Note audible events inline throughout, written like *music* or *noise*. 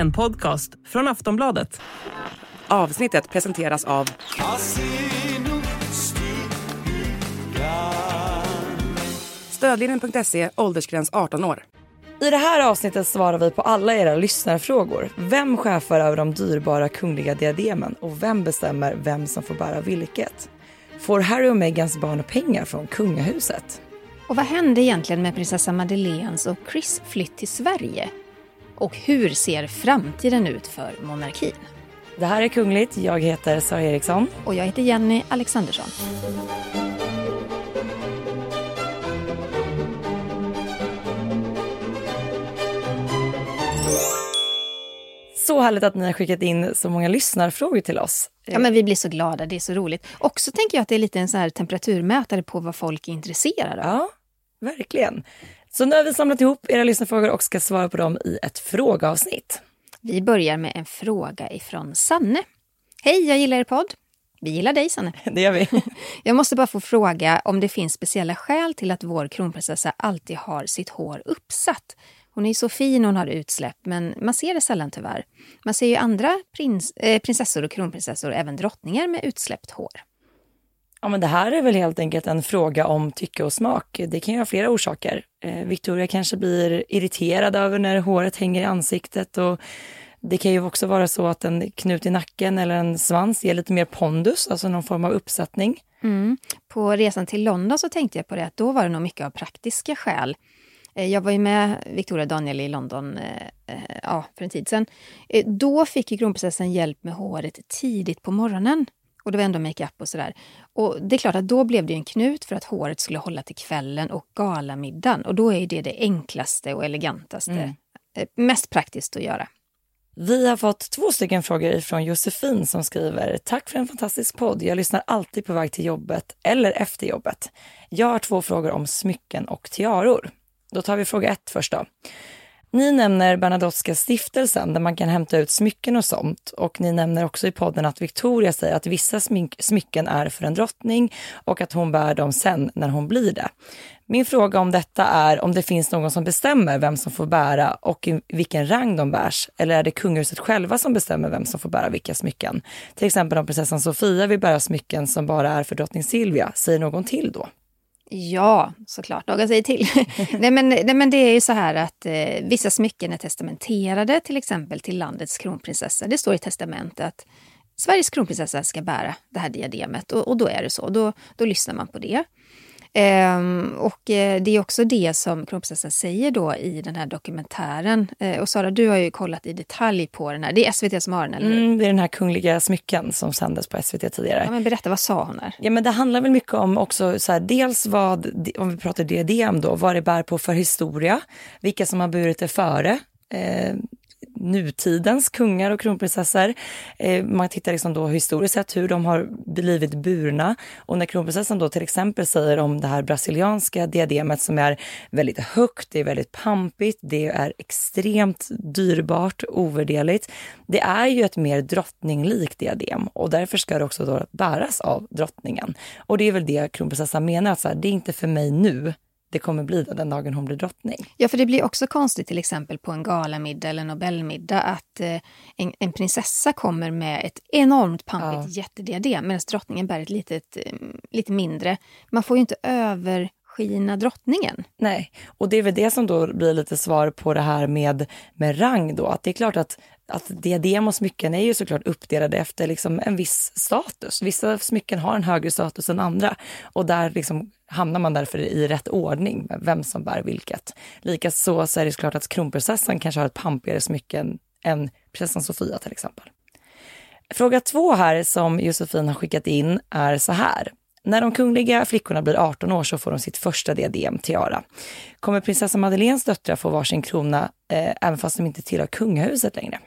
En podcast från Aftonbladet. Avsnittet presenteras av Stödlinjen.se, åldersgräns 18 år. I det här avsnittet svarar vi på alla era lyssnarfrågor. Vem chefar över de dyrbara kungliga diademen och vem bestämmer vem som får bära vilket? Får Harry och Meghans barn pengar från kungahuset? Och vad hände egentligen med prinsessa Madeleines och Chris flytt till Sverige? Och hur ser framtiden ut för monarkin? Det här är Kungligt. Jag heter Sara Eriksson. Och jag heter Jenny Alexandersson. Så härligt att ni har skickat in så många lyssnarfrågor till oss. Ja, men vi blir så glada, det är så roligt. Också tänker jag att det är lite en så här temperaturmätare på vad folk är intresserade av. Ja, verkligen. Så nu har vi samlat ihop era lyssnarfrågor och ska svara på dem i ett frågeavsnitt. Vi börjar med en fråga ifrån Sanne. Hej, jag gillar er podd. Vi gillar dig, Sanne. *laughs* Det gör vi. *laughs* Jag måste bara få fråga om det finns speciella skäl till att vår kronprinsessa alltid har sitt hår uppsatt. Hon är så fin hon har utsläpp, men man ser det sällan tyvärr. Man ser ju andra prins, eh, prinsessor och kronprinsessor, även drottningar, med utsläppt hår. Ja, men det här är väl helt enkelt en fråga om tycke och smak. Det kan ju ha flera orsaker. Eh, Victoria kanske blir irriterad över när håret hänger i ansiktet och det kan ju också vara så att en knut i nacken eller en svans ger lite mer pondus, alltså någon form av uppsättning. Mm. På resan till London så tänkte jag på det att då var det nog mycket av praktiska skäl. Eh, jag var ju med Victoria och Daniel i London eh, eh, ja, för en tid sedan. Då fick ju kronprinsessan hjälp med håret tidigt på morgonen. Och det var ändå makeup och sådär. Och det är klart att då blev det en knut för att håret skulle hålla till kvällen och galamiddagen. Och då är det det enklaste och elegantaste. Mm. eh, Mest praktiskt att göra. Vi har fått två stycken frågor från Josefin som skriver Tack för en fantastisk podd. Jag lyssnar alltid på väg till jobbet eller efter jobbet. Jag har två frågor om smycken och tiaror. Då tar vi fråga ett först då. Ni nämner Bernadotteska stiftelsen där man kan hämta ut smycken och sånt. Och ni nämner också i podden att Victoria säger att vissa smink- smycken är för en drottning och att hon bär dem sen när hon blir det. Min fråga om detta är om det finns någon som bestämmer vem som får bära och i vilken rang de bärs. Eller är det kungahuset själva som bestämmer vem som får bära vilka smycken? Till exempel om prinsessan Sofia vill bära smycken som bara är för drottning Silvia. Säger någon till då? Ja, såklart. Någon säger till. *laughs* nej, men, nej, men det är ju så här att eh, vissa smycken är testamenterade, till exempel till landets kronprinsessa. Det står i testamentet att Sveriges kronprinsessa ska bära det här diademet och, och då är det så. Då, då lyssnar man på det. Ehm, och eh, det är också det som kronprinsessan säger då i den här dokumentären. Eh, och Sara, du har ju kollat i detalj på den här. Det är SVT som har den, eller hur? Mm, det är den här kungliga smycken som sändes på SVT tidigare. Ja, men berätta, vad sa hon där? Ja, men det handlar väl mycket om också så här, dels vad, om vi pratar diadem då, vad det bär på för historia, vilka som har burit det före. Eh, nutidens kungar och kronprinsessor. Eh, man tittar liksom då historiskt sett hur de har blivit burna. Och när kronprinsessan då till exempel säger om det här brasilianska diademet som är väldigt högt, det är väldigt pampigt, det är extremt dyrbart, ovärderligt. Det är ju ett mer drottninglikt diadem och därför ska det också då bäras av drottningen. Och det är väl det kronprinsessan menar, att så här, det är inte för mig nu, det kommer bli det den dagen hon blir drottning. Ja, för det blir också konstigt till exempel på en galamiddag eller nobelmiddag att eh, en, en prinsessa kommer med ett enormt pampigt jättediadem medan drottningen bär ett litet, eh, lite mindre. Man får ju inte överskina drottningen. Nej, och det är väl det som då blir lite svar på det här med, med rang då. Att det är klart att, att diadem och smycken är ju såklart uppdelade efter liksom en viss status. Vissa smycken har en högre status än andra och där liksom hamnar man därför i rätt ordning med vem som bär vilket. Likaså så är det klart att kronprinsessan kanske har ett pampigare smycken än prinsessan Sofia till exempel. Fråga två här som Josefin har skickat in är så här. När de kungliga flickorna blir 18 år så får de sitt första diadem, tiara. Kommer prinsessa Madeleines döttrar få varsin krona eh, även fast de inte tillhör kungahuset längre?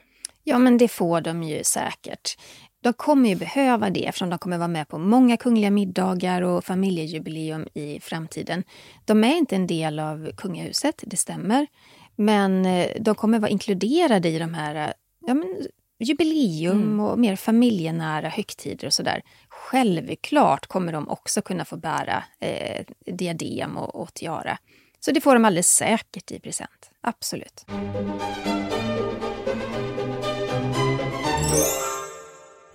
Ja, men det får de ju säkert. De kommer ju behöva det eftersom de kommer vara med på många kungliga middagar och familjejubileum i framtiden. De är inte en del av kungahuset, det stämmer. Men eh, de kommer vara inkluderade i de här eh, ja, men, jubileum och mer familjenära högtider och sådär självklart kommer de också kunna få bära eh, diadem och, och tiara. Så det får de alldeles säkert i present. Absolut.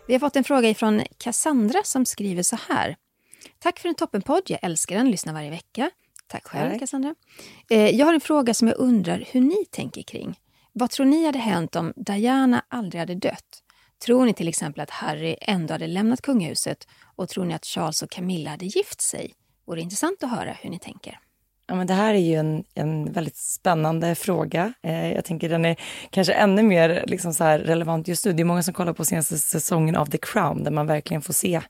Vi har fått en fråga ifrån Cassandra som skriver så här. Tack för en toppenpodd. Jag älskar den, lyssnar varje vecka. Tack själv, Tack. Cassandra. Eh, jag har en fråga som jag undrar hur ni tänker kring. Vad tror ni hade hänt om Diana aldrig hade dött? Tror ni till exempel att Harry ändå hade lämnat kungahuset och tror ni att Charles och Camilla hade gift sig? Vore intressant att höra hur ni tänker. Ja, men det här är ju en, en väldigt spännande fråga. Eh, jag tänker den är kanske ännu mer liksom så relevant just nu. Det är många som kollar på senaste säsongen av The Crown där man verkligen får se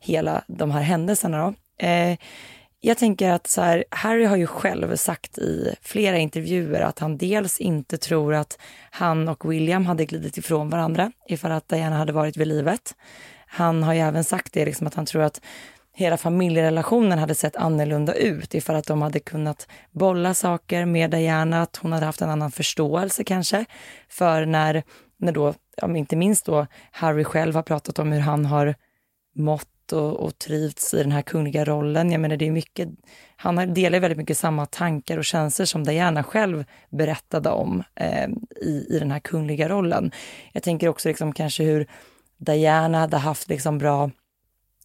hela de här händelserna. Då. Eh, jag tänker att så här, Harry har ju själv sagt i flera intervjuer att han dels inte tror att han och William hade glidit ifrån varandra ifall att Diana hade varit vid livet. Han har ju även sagt det, liksom att han tror att hela familjerelationen hade sett annorlunda ut ifall att de hade kunnat bolla saker med Diana, att hon hade haft en annan förståelse kanske. För när, när då, inte minst då Harry själv har pratat om hur han har mått och, och trivts i den här kungliga rollen. Jag menar, det är mycket, han delar väldigt mycket samma tankar och känslor som Diana själv berättade om eh, i, i den här kungliga rollen. Jag tänker också liksom kanske hur Diana hade haft liksom bra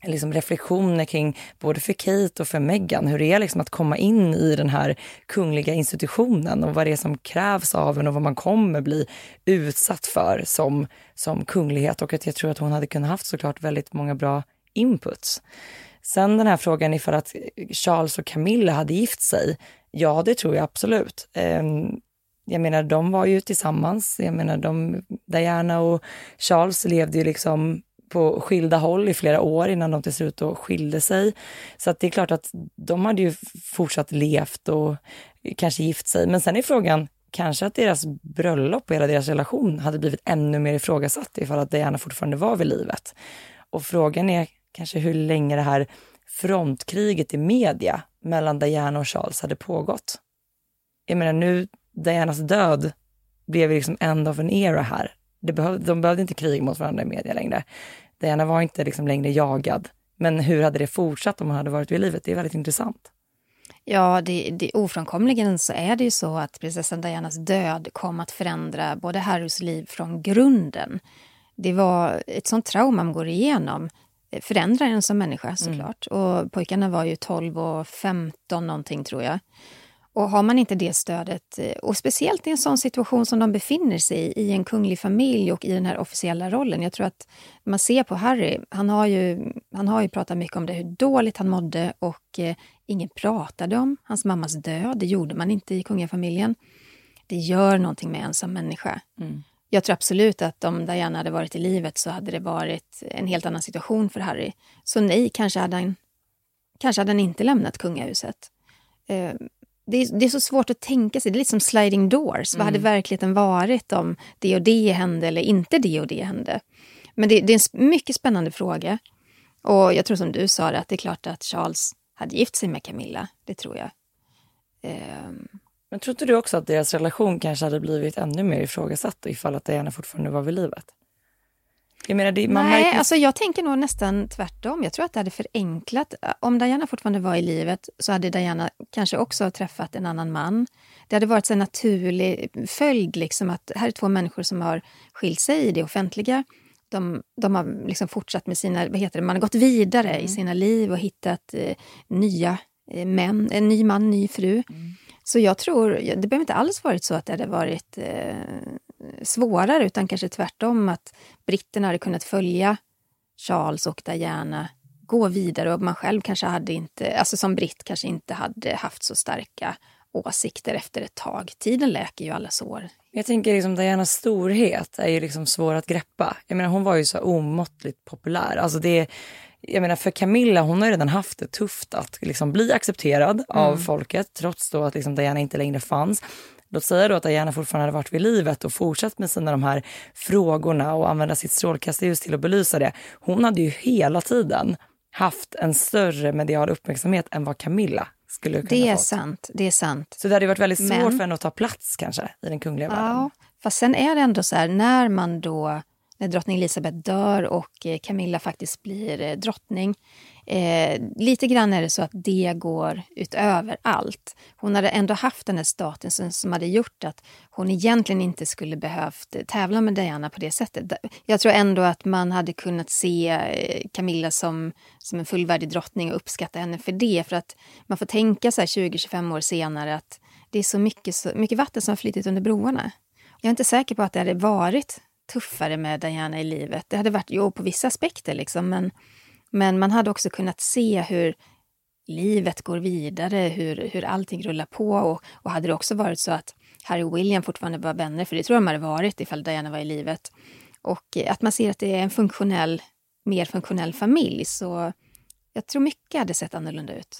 liksom reflektioner kring både för Kate och för Meghan, hur det är liksom att komma in i den här kungliga institutionen och vad det är som krävs av en och vad man kommer bli utsatt för som, som kunglighet. Och att jag tror att hon hade kunnat haft såklart väldigt många bra inputs. Sen den här frågan ifall att Charles och Camilla hade gift sig. Ja, det tror jag absolut. Ehm, jag menar, de var ju tillsammans. Jag menar, de, Diana och Charles levde ju liksom på skilda håll i flera år innan de till slut då skilde sig. Så att det är klart att de hade ju fortsatt levt och kanske gift sig. Men sen är frågan, kanske att deras bröllop och hela deras relation hade blivit ännu mer ifrågasatt ifall att Diana fortfarande var vid livet. Och frågan är kanske hur länge det här frontkriget i media mellan Diana och Charles hade pågått. Jag menar nu, Dianas död blev liksom end of an era här. Det behöv, de behövde inte krig mot varandra i media längre. Diana var inte liksom längre jagad. Men hur hade det fortsatt om hon hade varit vid livet? Det är väldigt intressant. Ja, det, det, ofrånkomligen så är det ju så att prinsessan Dianas död kom att förändra både Harrys liv från grunden. Det var ett sånt trauma man går igenom förändrar en som människa mm. såklart. Mm. Och pojkarna var ju 12 och 15 någonting tror jag. Och har man inte det stödet, eh, och speciellt i en sån situation som de befinner sig i, i en kunglig familj och i den här officiella rollen. Jag tror att man ser på Harry, han har ju, han har ju pratat mycket om det, hur dåligt han mådde och eh, ingen pratade om hans mammas död. Det gjorde man inte i kungafamiljen. Det gör någonting med en som människa. Mm. Jag tror absolut att om Diana hade varit i livet så hade det varit en helt annan situation för Harry. Så nej, kanske hade han, kanske hade han inte lämnat kungahuset. Eh, det är, det är, så svårt att tänka sig. Det är lite som sliding doors. Mm. Vad hade mm. verkligheten varit om det och det hände eller inte det och det hände? Men det, det, är en mycket spännande fråga. Och jag tror som du sa, att det är klart att Charles hade gift sig med Camilla. Det tror jag. Um, men tror inte du också att deras relation kanske hade blivit ännu mer ifrågasatt ifall att Diana fortfarande var vid livet? Jag menar, det, man Nej, märker... alltså jag tänker nog nästan tvärtom. Jag tror att det hade förenklat. Om Diana fortfarande var i livet så hade Diana kanske också träffat en annan man. Det hade varit en naturlig följd, liksom att här är två människor som har skilt sig i det offentliga. De, de har liksom fortsatt med sina, vad heter det, man har gått vidare mm. i sina liv och hittat eh, nya eh, män, en ny man, ny fru. Mm. Så jag tror, det behöver inte alls varit så att det hade varit eh, svårare, utan kanske tvärtom att britterna hade kunnat följa Charles och Diana gå vidare och man själv kanske hade inte, alltså som britt kanske inte hade haft så starka åsikter efter ett tag. Tiden läker ju alla sår. Jag tänker liksom Dianas storhet är ju liksom svår att greppa. Jag menar hon var ju så omåttligt populär. Alltså det, jag menar för Camilla, hon har redan haft det tufft att liksom bli accepterad mm. av folket trots då att liksom Diana inte längre fanns. Låt säga då att Diana fortfarande hade varit vid livet och fortsatt med sina de här frågorna och använda sitt strålkastarljus till att belysa det. Hon hade ju hela tiden haft en större medial uppmärksamhet än vad Camilla skulle kunna Det är fått. sant, det är sant. Så det hade varit väldigt svårt Men... för henne att ta plats kanske i den kungliga ja, världen. Fast sen är det ändå så här, när man då när drottning Elizabeth dör och eh, Camilla faktiskt blir eh, drottning. Eh, lite grann är det så att det går utöver allt. Hon hade ändå haft den här statusen som hade gjort att hon egentligen inte skulle behövt tävla med Diana på det sättet. Jag tror ändå att man hade kunnat se eh, Camilla som, som en fullvärdig drottning och uppskatta henne för det. För att man får tänka så 20-25 år senare att det är så mycket, så mycket vatten som har flyttit under broarna. Jag är inte säker på att det hade varit tuffare med Diana i livet. Det hade varit, jo, på vissa aspekter liksom, men, men man hade också kunnat se hur livet går vidare, hur, hur allting rullar på. Och, och hade det också varit så att Harry och William fortfarande var vänner, för det tror jag de hade varit ifall Diana var i livet. Och eh, att man ser att det är en funktionell, mer funktionell familj, så jag tror mycket hade sett annorlunda ut.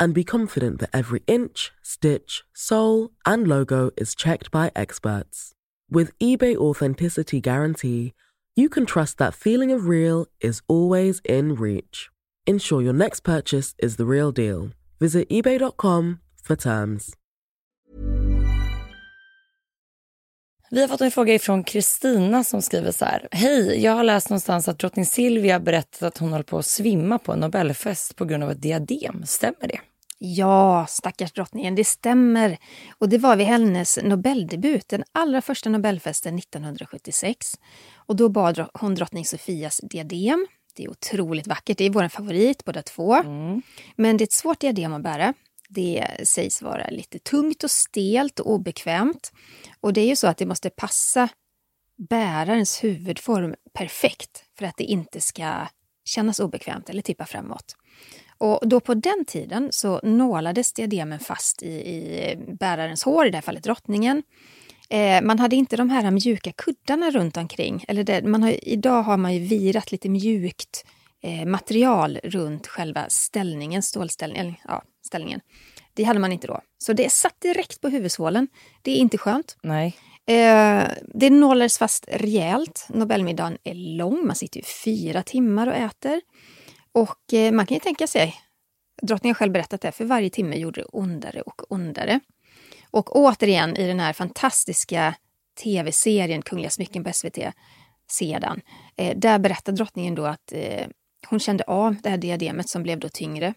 and be confident that every inch, stitch, sole, and logo is checked by experts. With eBay Authenticity Guarantee, you can trust that feeling of real is always in reach. Ensure your next purchase is the real deal. Visit eBay.com for terms. Vi har fått en fråga från Kristina som skriver så här. Hej, jag har läst någonstans att drottning Silvia berättat att hon håller på att svimma på en Nobelfest på grund av ett diadem. Stämmer det? Ja, stackars drottningen, det stämmer. Och det var vid hennes Nobeldebut, den allra första Nobelfesten 1976. Och då bad hon drottning Sofias diadem. Det är otroligt vackert, det är vår favorit båda två. Mm. Men det är ett svårt diadem att bära. Det sägs vara lite tungt och stelt och obekvämt. Och det är ju så att det måste passa bärarens huvudform perfekt för att det inte ska kännas obekvämt eller tippa framåt. Och då på den tiden så nålades diademen fast i, i bärarens hår, i det här fallet drottningen. Eh, man hade inte de här mjuka kuddarna runt omkring. Eller det, man har, idag har man ju virat lite mjukt eh, material runt själva ställningen, stålställningen. Ja, ställningen. Det hade man inte då. Så det satt direkt på huvudsvålen. Det är inte skönt. Nej. Eh, det nålades fast rejält. Nobelmiddagen är lång, man sitter ju fyra timmar och äter. Och eh, man kan ju tänka sig, drottningen har själv berättat det, för varje timme gjorde det ondare och ondare. Och återigen i den här fantastiska tv-serien Kungliga smycken på SVT, sedan, eh, där berättar drottningen då att eh, hon kände av det här diademet som blev då tyngre.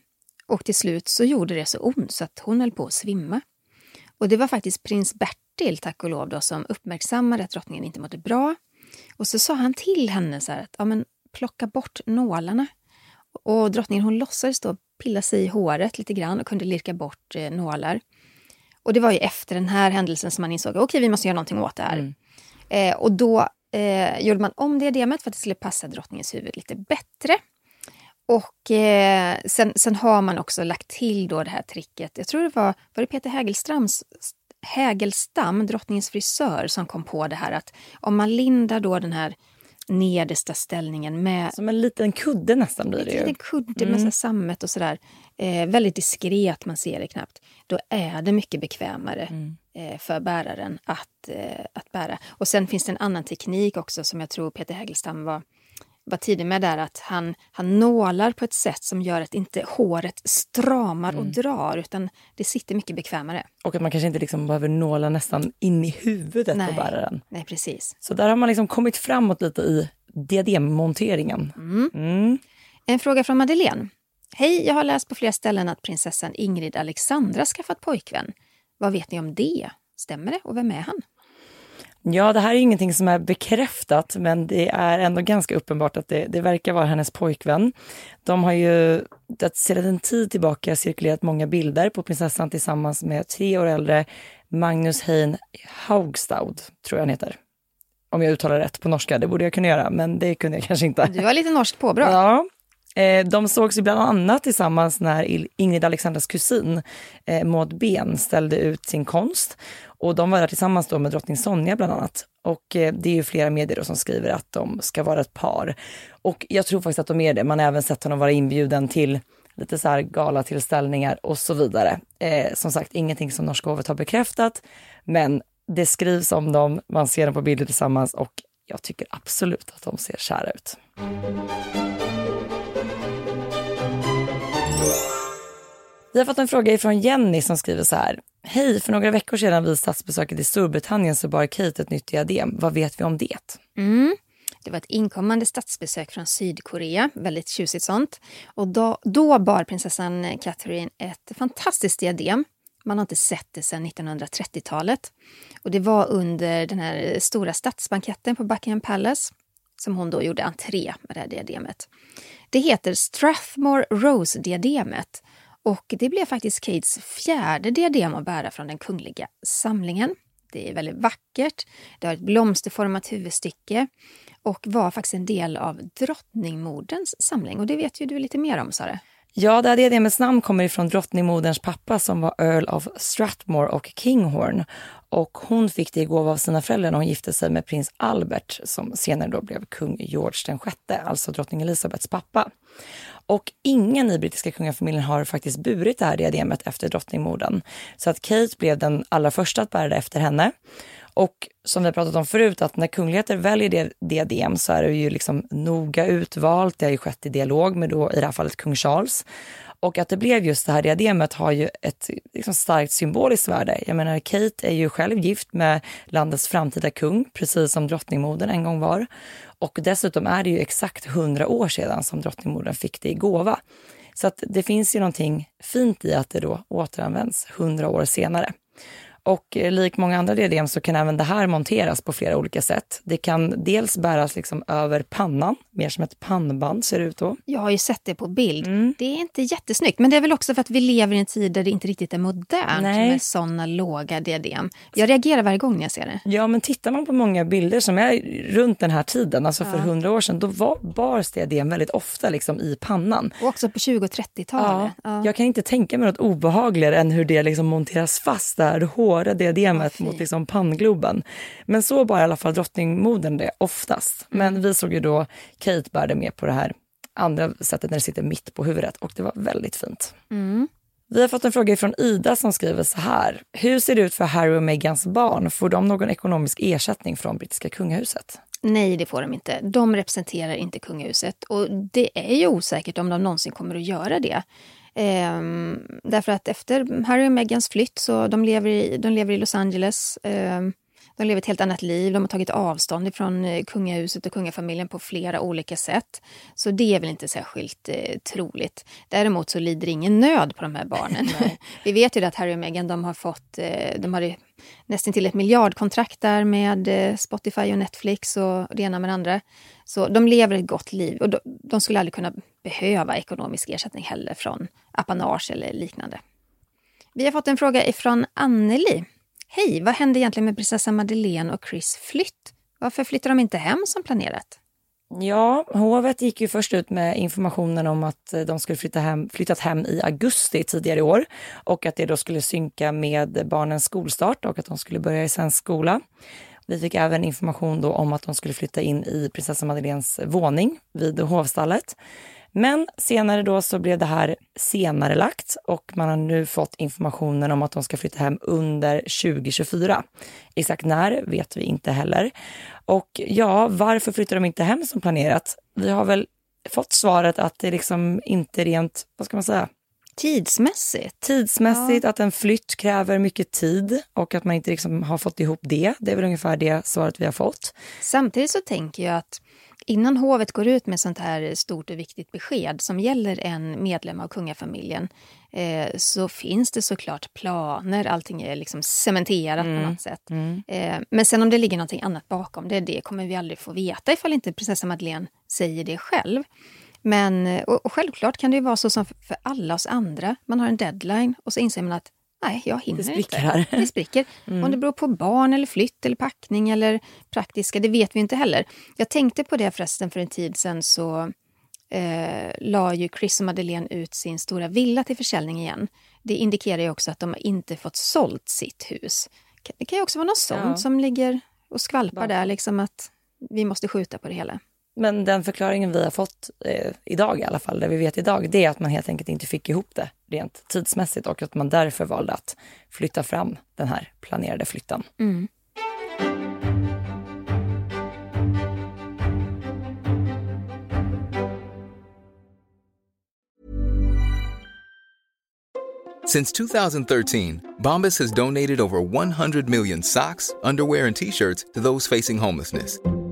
Och till slut så gjorde det så ont så att hon höll på att svimma. Och det var faktiskt prins Bertil, tack och lov, då, som uppmärksammade att drottningen inte mådde bra. Och så sa han till henne så här att ja, men, plocka bort nålarna. Och drottningen hon låtsades då pilla sig i håret lite grann och kunde lirka bort eh, nålar. Och det var ju efter den här händelsen som man insåg att okay, vi måste göra någonting åt det här. Mm. Eh, och då eh, gjorde man om diademet för att det skulle passa drottningens huvud lite bättre. Och eh, sen, sen, har man också lagt till då det här tricket. Jag tror det var, var det Peter Hägelstrams, Hägelstam, drottningens frisör, som kom på det här att om man lindar då den här nedersta ställningen med... Som en liten kudde nästan blir det ju. En liten kudde mm. med sammet och sådär. Eh, väldigt diskret, man ser det knappt. Då är det mycket bekvämare mm. eh, för bäraren att, eh, att bära. Och sen finns det en annan teknik också som jag tror Peter Hägelstam var var tidig med där att han, han nålar på ett sätt som gör att inte håret stramar mm. och drar utan det sitter mycket bekvämare. Och att man kanske inte liksom behöver nåla nästan in i huvudet nej, på bäraren. Nej, precis. Så där har man liksom kommit framåt lite i diademmonteringen. Mm. Mm. En fråga från Madeleine. Hej, jag har läst på flera ställen att prinsessan Ingrid Alexandra skaffat pojkvän. Vad vet ni om det? Stämmer det och vem är han? Ja, det här är ingenting som är bekräftat, men det är ändå ganska uppenbart att det, det verkar vara hennes pojkvän. De har ju sedan en tid tillbaka cirkulerat många bilder på prinsessan tillsammans med tre år äldre Magnus Hein Haugstad, tror jag han heter. Om jag uttalar rätt på norska, det borde jag kunna göra, men det kunde jag *laughs* kanske inte. Du har lite norskt påbrå. Ja. Eh, de sågs ju bland annat tillsammans när Ingrid Alexandras kusin eh, Maud Ben ställde ut sin konst. Och de var där tillsammans då med drottning Sonja bland annat. Och eh, det är ju flera medier som skriver att de ska vara ett par. Och jag tror faktiskt att de är det. Man har även sett honom vara inbjuden till lite så här galatillställningar och så vidare. Eh, som sagt, ingenting som Norska hovet har bekräftat, men det skrivs om dem, man ser dem på bilder tillsammans och jag tycker absolut att de ser kära ut. Vi har fått en fråga från Jenny som skriver så här. Hej, för några veckor sedan vid statsbesöket i Storbritannien så bar Kate ett nytt diadem. Vad vet vi om det? Mm. Det var ett inkommande statsbesök från Sydkorea, väldigt tjusigt sånt. Och då, då bar prinsessan Catherine ett fantastiskt diadem. Man har inte sett det sedan 1930-talet. Och det var under den här stora statsbanketten på Buckingham Palace som hon då gjorde entré med det här diademet. Det heter Strathmore Rose-diademet och det blev faktiskt Kates fjärde diadem att bära från den kungliga samlingen. Det är väldigt vackert, det har ett blomsterformat huvudstycke och var faktiskt en del av drottningmoderns samling. Och det vet ju du lite mer om, Sara. Ja, det här diademets namn kommer ifrån drottningmoderns pappa som var Earl of Strathmore och Kinghorn. Och hon fick det i gåva av sina föräldrar när hon gifte sig med prins Albert som senare då blev kung George den sjätte, alltså drottning Elizabeths pappa. Och ingen i brittiska kungafamiljen har faktiskt burit det här diademet efter drottningmodern. Så att Kate blev den allra första att bära det efter henne. Och som vi har pratat om förut, att när kungligheter väljer det diadem så är det ju liksom noga utvalt. Det har ju skett i dialog med då i det här fallet kung Charles. Och att det blev just det här diademet har ju ett liksom starkt symboliskt värde. Jag menar, Kate är ju själv gift med landets framtida kung, precis som drottningmodern en gång var. Och dessutom är det ju exakt hundra år sedan som drottningmodern fick det i gåva. Så att det finns ju någonting fint i att det då återanvänds hundra år senare. Och eh, lik många andra diadem så kan även det här monteras på flera olika sätt. Det kan dels bäras liksom över pannan, mer som ett pannband ser det ut då. Jag har ju sett det på bild. Mm. Det är inte jättesnyggt, men det är väl också för att vi lever i en tid där det inte riktigt är modernt Nej. med sådana låga diadem. Jag reagerar varje gång när jag ser det. Ja, men tittar man på många bilder som är runt den här tiden, alltså för hundra år sedan, då var, bars diadem väldigt ofta liksom i pannan. Och också på 20 och 30-talet. Ja. ja. Jag kan inte tänka mig något obehagligare än hur det liksom monteras fast där hårda diademet oh, mot liksom panngloben. Men så bar i alla fall drottningmodern det oftast. Men mm. vi såg ju då Kate bär det mer på det här andra sättet när det sitter mitt på huvudet och det var väldigt fint. Mm. Vi har fått en fråga från Ida som skriver så här. Hur ser det ut för Harry och Megans barn? Får de någon ekonomisk ersättning från brittiska kungahuset? Nej, det får de inte. De representerar inte kungahuset och det är ju osäkert om de någonsin kommer att göra det. Ehm, därför att efter Harry och Megans flytt så de lever i, de lever i Los Angeles. Ehm, de lever ett helt annat liv. De har tagit avstånd från eh, kungahuset och kungafamiljen på flera olika sätt. Så det är väl inte särskilt eh, troligt. Däremot så lider ingen nöd på de här barnen. *laughs* Vi vet ju att Harry och Meghan de har fått, eh, de hade nästan till ett miljardkontrakt där med eh, Spotify och Netflix och det ena med det andra. Så de lever ett gott liv och de, de skulle aldrig kunna behöva ekonomisk ersättning heller från apanage eller liknande. Vi har fått en fråga ifrån Anneli Hej, vad hände egentligen med prinsessa Madeleine och Chris flytt? Varför flyttar de inte hem som planerat? Ja, hovet gick ju först ut med informationen om att de skulle flytta hem, flyttat hem i augusti tidigare i år och att det då skulle synka med barnens skolstart och att de skulle börja i svensk skola. Vi fick även information då om att de skulle flytta in i prinsessa Madeleines våning vid hovstallet. Men senare då så blev det här senare lagt och man har nu fått informationen om att de ska flytta hem under 2024. Exakt när vet vi inte heller. Och ja, varför flyttar de inte hem som planerat? Vi har väl fått svaret att det liksom inte rent, vad ska man säga, Tidsmässigt? Tidsmässigt, ja. att en flytt kräver mycket tid och att man inte liksom har fått ihop det. Det är väl ungefär det svaret vi har fått. Samtidigt så tänker jag att Innan hovet går ut med sånt här stort och viktigt besked som gäller en medlem av kungafamiljen eh, så finns det såklart planer, allting är liksom cementerat mm. på något sätt. Mm. Eh, men sen om det ligger någonting annat bakom det, det kommer vi aldrig få veta ifall inte prinsessa Madeleine säger det själv. Men och, och självklart kan det ju vara så som för alla oss andra, man har en deadline och så inser man att Nej, jag hinner det inte. Här. Det spricker. Mm. Om det beror på barn eller flytt eller packning eller praktiska, det vet vi inte heller. Jag tänkte på det förresten för en tid sedan så eh, la ju Chris och Madeleine ut sin stora villa till försäljning igen. Det indikerar ju också att de inte fått sålt sitt hus. Det kan ju också vara något sånt Ja. som ligger och skvalpar där, liksom att vi måste skjuta på det hela. Men den förklaringen vi har fått eh, idag i alla fall, det vi vet idag, det är att man helt enkelt inte fick ihop det rent tidsmässigt och att man därför valde att flytta fram den här planerade flytten. Mm. Since 2013, Bombas has donated over 100 million socks, underwear, and t shirts to those facing homelessness.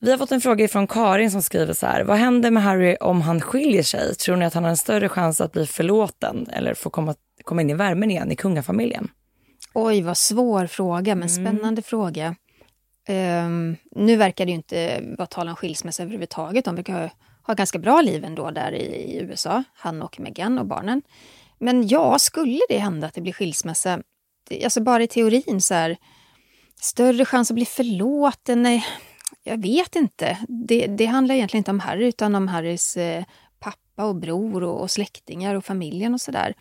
Vi har fått en fråga från Karin som skriver så här. Vad händer med Harry om han skiljer sig? Tror ni att han har en större chans att bli förlåten eller få komma, komma in i värmen igen i kungafamiljen? Oj, vad svår fråga, men spännande fråga. Ehm, nu verkar det ju inte vara tal om skilsmässa överhuvudtaget. De verkar ha, ha ganska bra liv ändå där i, i USA, han och Meghan och barnen. Men ja, skulle det hända att det blir skilsmässa, det, alltså bara i teorin så här, större chans att bli förlåten? Nej, jag vet inte. Det, det handlar egentligen inte om Harry utan om Harrys eh, pappa och bror och, och släktingar och familjen och sådär.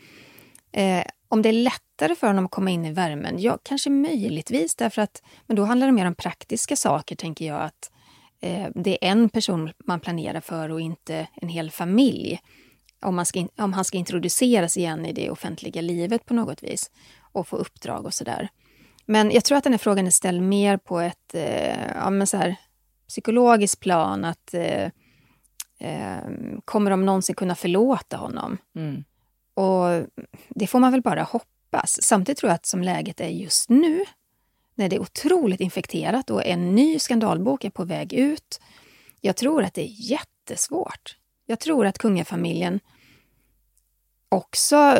Eh, om det är lättare för honom att komma in i värmen? Ja, kanske möjligtvis därför att men då handlar det mer om praktiska saker, tänker jag. att eh, Det är en person man planerar för och inte en hel familj. Om, man ska in, om han ska introduceras igen i det offentliga livet på något vis och få uppdrag och sådär. Men jag tror att den här frågan är ställd mer på ett eh, ja, men så här, psykologiskt plan. att eh, eh, Kommer de någonsin kunna förlåta honom? Mm. Och det får man väl bara hoppas. Samtidigt tror jag att som läget är just nu, när det är otroligt infekterat och en ny skandalbok är på väg ut. Jag tror att det är jättesvårt. Jag tror att kungafamiljen också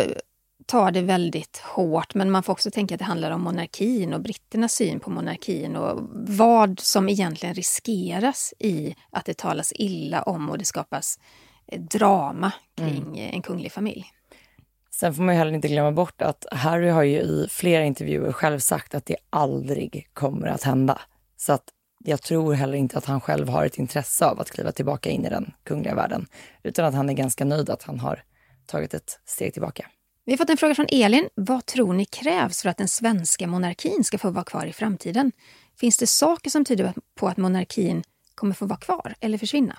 tar det väldigt hårt, men man får också tänka att det handlar om monarkin och britternas syn på monarkin och vad som egentligen riskeras i att det talas illa om och det skapas eh, drama kring eh, en kunglig familj. Sen får man ju heller inte glömma bort att Harry har ju i flera intervjuer själv sagt att det aldrig kommer att hända. Så att jag tror heller inte att han själv har ett intresse av att kliva tillbaka in i den kungliga världen. Utan att han är ganska nöjd att han har tagit ett steg tillbaka. Vi har fått en fråga från Elin. Vad tror ni krävs för att den svenska monarkin ska få vara kvar i framtiden? Finns det saker som tyder på att monarkin kommer få vara kvar eller försvinna?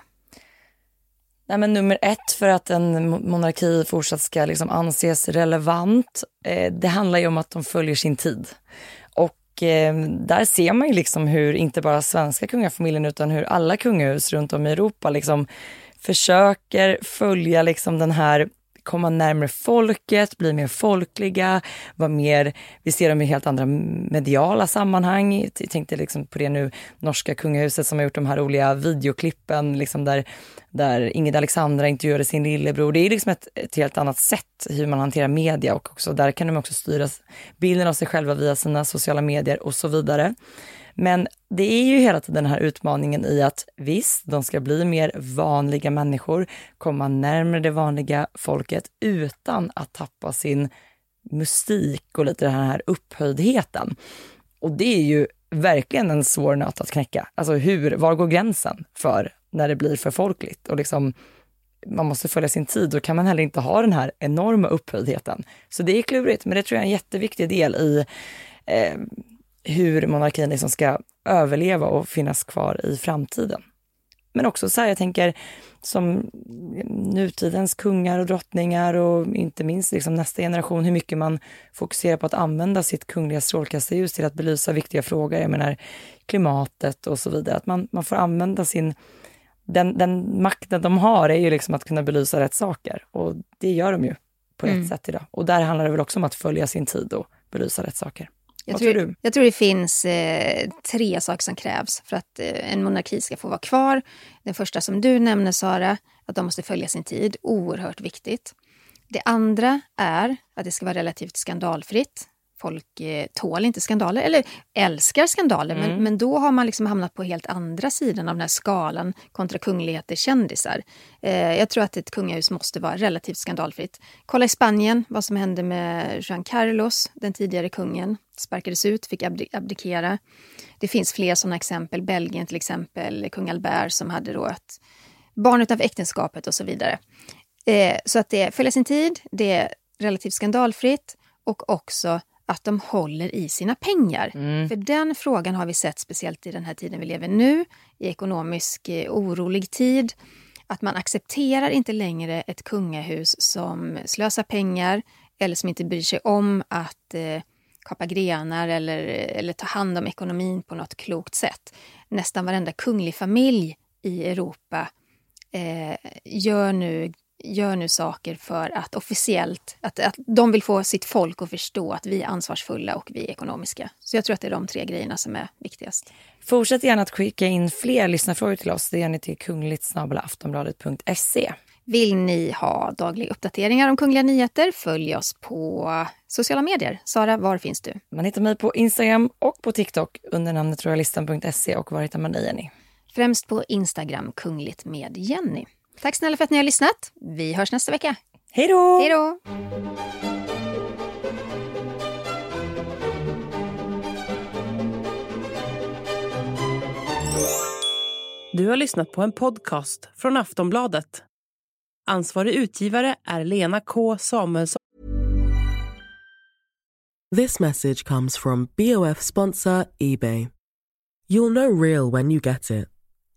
Nej, men nummer ett för att en monarki fortsatt ska liksom anses relevant, eh, det handlar ju om att de följer sin tid. Och eh, där ser man ju liksom hur inte bara svenska kungafamiljen utan hur alla kungahus runt om i Europa liksom försöker följa liksom den här komma närmare folket, bli mer folkliga, vara mer, vi ser dem i helt andra mediala sammanhang. Jag tänkte liksom på det nu, norska kungahuset som har gjort de här roliga videoklippen liksom där, där Ingrid Alexandra intervjuade sin lillebror. Det är liksom ett, ett helt annat sätt hur man hanterar media och också, där kan de också styra bilden av sig själva via sina sociala medier och så vidare. Men det är ju hela tiden den här utmaningen i att visst, de ska bli mer vanliga människor, komma närmare det vanliga folket utan att tappa sin mystik och lite den här upphöjdheten. Och det är ju verkligen en svår nöt att knäcka. Alltså hur, var går gränsen för när det blir för folkligt? Och liksom, man måste följa sin tid, då kan man heller inte ha den här enorma upphöjdheten. Så det är klurigt, men det tror jag är en jätteviktig del i eh, hur monarkin liksom ska överleva och finnas kvar i framtiden. Men också så här, jag tänker som nutidens kungar och drottningar och inte minst liksom nästa generation, hur mycket man fokuserar på att använda sitt kungliga strålkastarljus till att belysa viktiga frågor. Jag menar klimatet och så vidare. Att man, man får använda sin, den, den makten de har är ju liksom att kunna belysa rätt saker och det gör de ju på rätt sätt idag. Och där handlar det väl också om att följa sin tid och belysa rätt saker. Jag Vad tror, tror du? jag tror det finns eh, tre saker som krävs för att eh, en monarki ska få vara kvar. Den första som du nämner, Sara, att de måste följa sin tid. Oerhört viktigt. Det andra är att det ska vara relativt skandalfritt. Folk eh, tål inte skandaler, eller älskar skandaler, Mm. men, men då har man liksom hamnat på helt andra sidan av den här skalan kontra kungligheter, kändisar. Eh, jag tror att ett kungahus måste vara relativt skandalfritt. Kolla i Spanien, vad som hände med Juan Carlos, den tidigare kungen. Sparkades ut, fick abdi- abdikera. Det finns fler sådana exempel. Belgien till exempel, kung Albert som hade då ett barn utanför äktenskapet och så vidare. Eh, så att det följer sin tid, det är relativt skandalfritt och också att de håller i sina pengar. För den frågan har vi sett speciellt i den här tiden vi lever nu, i ekonomisk eh, orolig tid. Att man accepterar inte längre ett kungahus som slösar pengar eller som inte bryr sig om att eh, kapa grenar eller, eller ta hand om ekonomin på något klokt sätt. Nästan varenda kunglig familj i Europa eh, gör, nu, gör nu saker för att officiellt, att, att de vill få sitt folk att förstå att vi är ansvarsfulla och vi är ekonomiska. Så jag tror att det är de tre grejerna som är viktigast. Fortsätt gärna att skicka in fler lyssnarfrågor till oss. Det gör ni till kungligt.aftonbladet.se. Vill ni ha dagliga uppdateringar om kungliga nyheter, följ oss på sociala medier. Sara, var finns du? Man hittar mig på Instagram och på TikTok under namnet royalistan.se och var hittar man dig Jenny? Främst på Instagram, kungligt med Jenny. Tack snälla för att ni har lyssnat. Vi hörs nästa vecka. Hej då! Hej då! Du har lyssnat på en podcast från Aftonbladet. Ansvarig utgivare är Lena K Samuelsson. This message comes from BOF sponsor eBay. You'll know real when you get it.